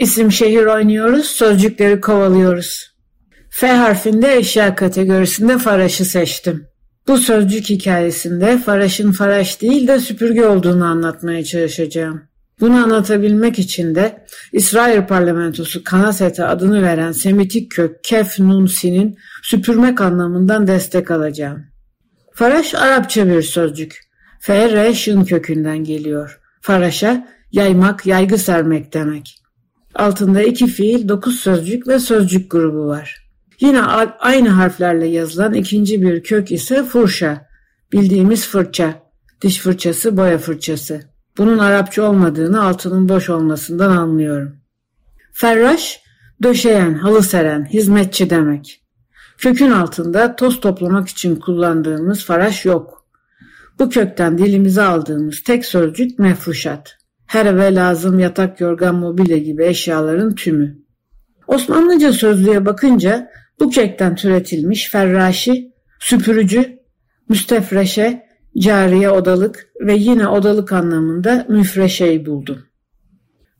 İsim şehir oynuyoruz, sözcükleri kovalıyoruz. F harfinde eşya kategorisinde faraşı seçtim. Bu sözcük hikayesinde faraşın faraş değil de süpürge olduğunu anlatmaya çalışacağım. Bunu anlatabilmek için de İsrail parlamentosu Kanaset'e adını veren Semitik kök Kef Nun Sin'in süpürmek anlamından destek alacağım. Faraş Arapça bir sözcük. F, R, şın kökünden geliyor. Faraşa yaymak, yaygı sermek demek. Altında iki fiil, dokuz sözcük ve sözcük grubu var. Yine aynı harflerle yazılan ikinci bir kök ise furşa. Bildiğimiz fırça. Diş fırçası, boya fırçası. Bunun Arapça olmadığını altının boş olmasından anlıyorum. Ferraş, döşeyen, halı seren, hizmetçi demek. Kökün altında toz toplamak için kullandığımız faraş yok. Bu kökten dilimize aldığımız tek sözcük mefruşat. Her eve lazım yatak, yorgan, mobilya gibi eşyaların tümü. Osmanlıca sözlüğe bakınca bu kökten türetilmiş ferraşi, süpürücü, müstefreşe, cariye odalık ve yine odalık anlamında müfreşeyi buldum.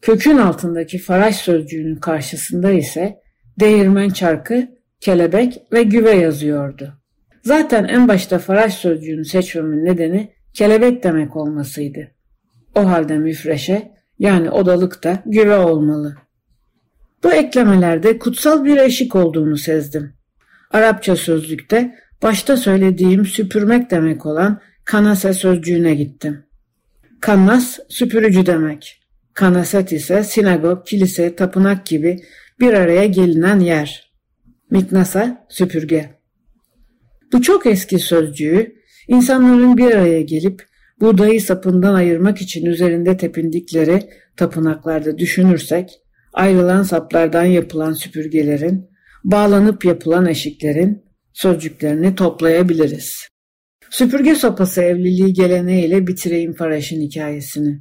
Kökün altındaki faraş sözcüğünün karşısında ise değirmen çarkı, kelebek ve güve yazıyordu. Zaten en başta faraş sözcüğünü seçmemin nedeni kelebek demek olmasıydı. O halde müfreşe yani odalık da güve olmalı. Bu eklemelerde kutsal bir eşik olduğunu sezdim. Arapça sözlükte başta söylediğim süpürmek demek olan kanase sözcüğüne gittim. Kannas süpürücü demek. Kanaset ise sinagog, kilise, tapınak gibi bir araya gelinen yer. Miknasa süpürge. Bu çok eski sözcüğü insanların bir araya gelip buğdayı sapından ayırmak için üzerinde tepindikleri tapınaklarda düşünürsek ayrılan saplardan yapılan süpürgelerin, bağlanıp yapılan eşiklerin sözcüklerini toplayabiliriz. Süpürge sopası evliliği geleneğiyle bitireyim Faraş'ın hikayesini.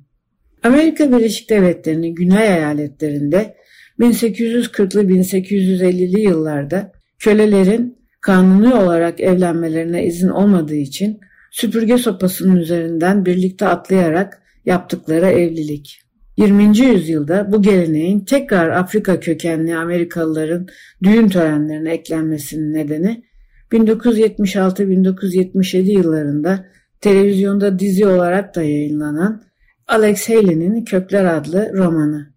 Amerika Birleşik Devletleri'nin güney eyaletlerinde 1840'lı 1850'li yıllarda kölelerin kanuni olarak evlenmelerine izin olmadığı için süpürge sopasının üzerinden birlikte atlayarak yaptıkları evlilik. 20. yüzyılda bu geleneğin tekrar Afrika kökenli Amerikalıların düğün törenlerine eklenmesinin nedeni 1976-1977 yıllarında televizyonda dizi olarak da yayınlanan Alex Haley'nin Kökler adlı romanı.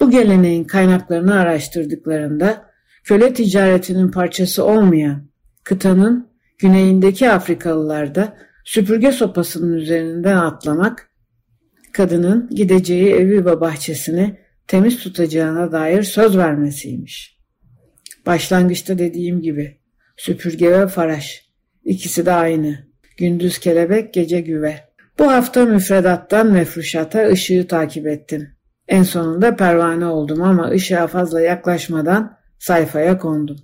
Bu geleneğin kaynaklarını araştırdıklarında köle ticaretinin parçası olmayan kıtanın güneyindeki Afrikalılarda süpürge sopasının üzerinden atlamak kadının gideceği evi ve bahçesini temiz tutacağına dair söz vermesiymiş. Başlangıçta dediğim gibi süpürge ve faraş ikisi de aynı. Gündüz kelebek, gece güve. Bu hafta müfredattan mefruşata ışığı takip ettim. En sonunda pervane oldum ama ışığa fazla yaklaşmadan sayfaya kondum.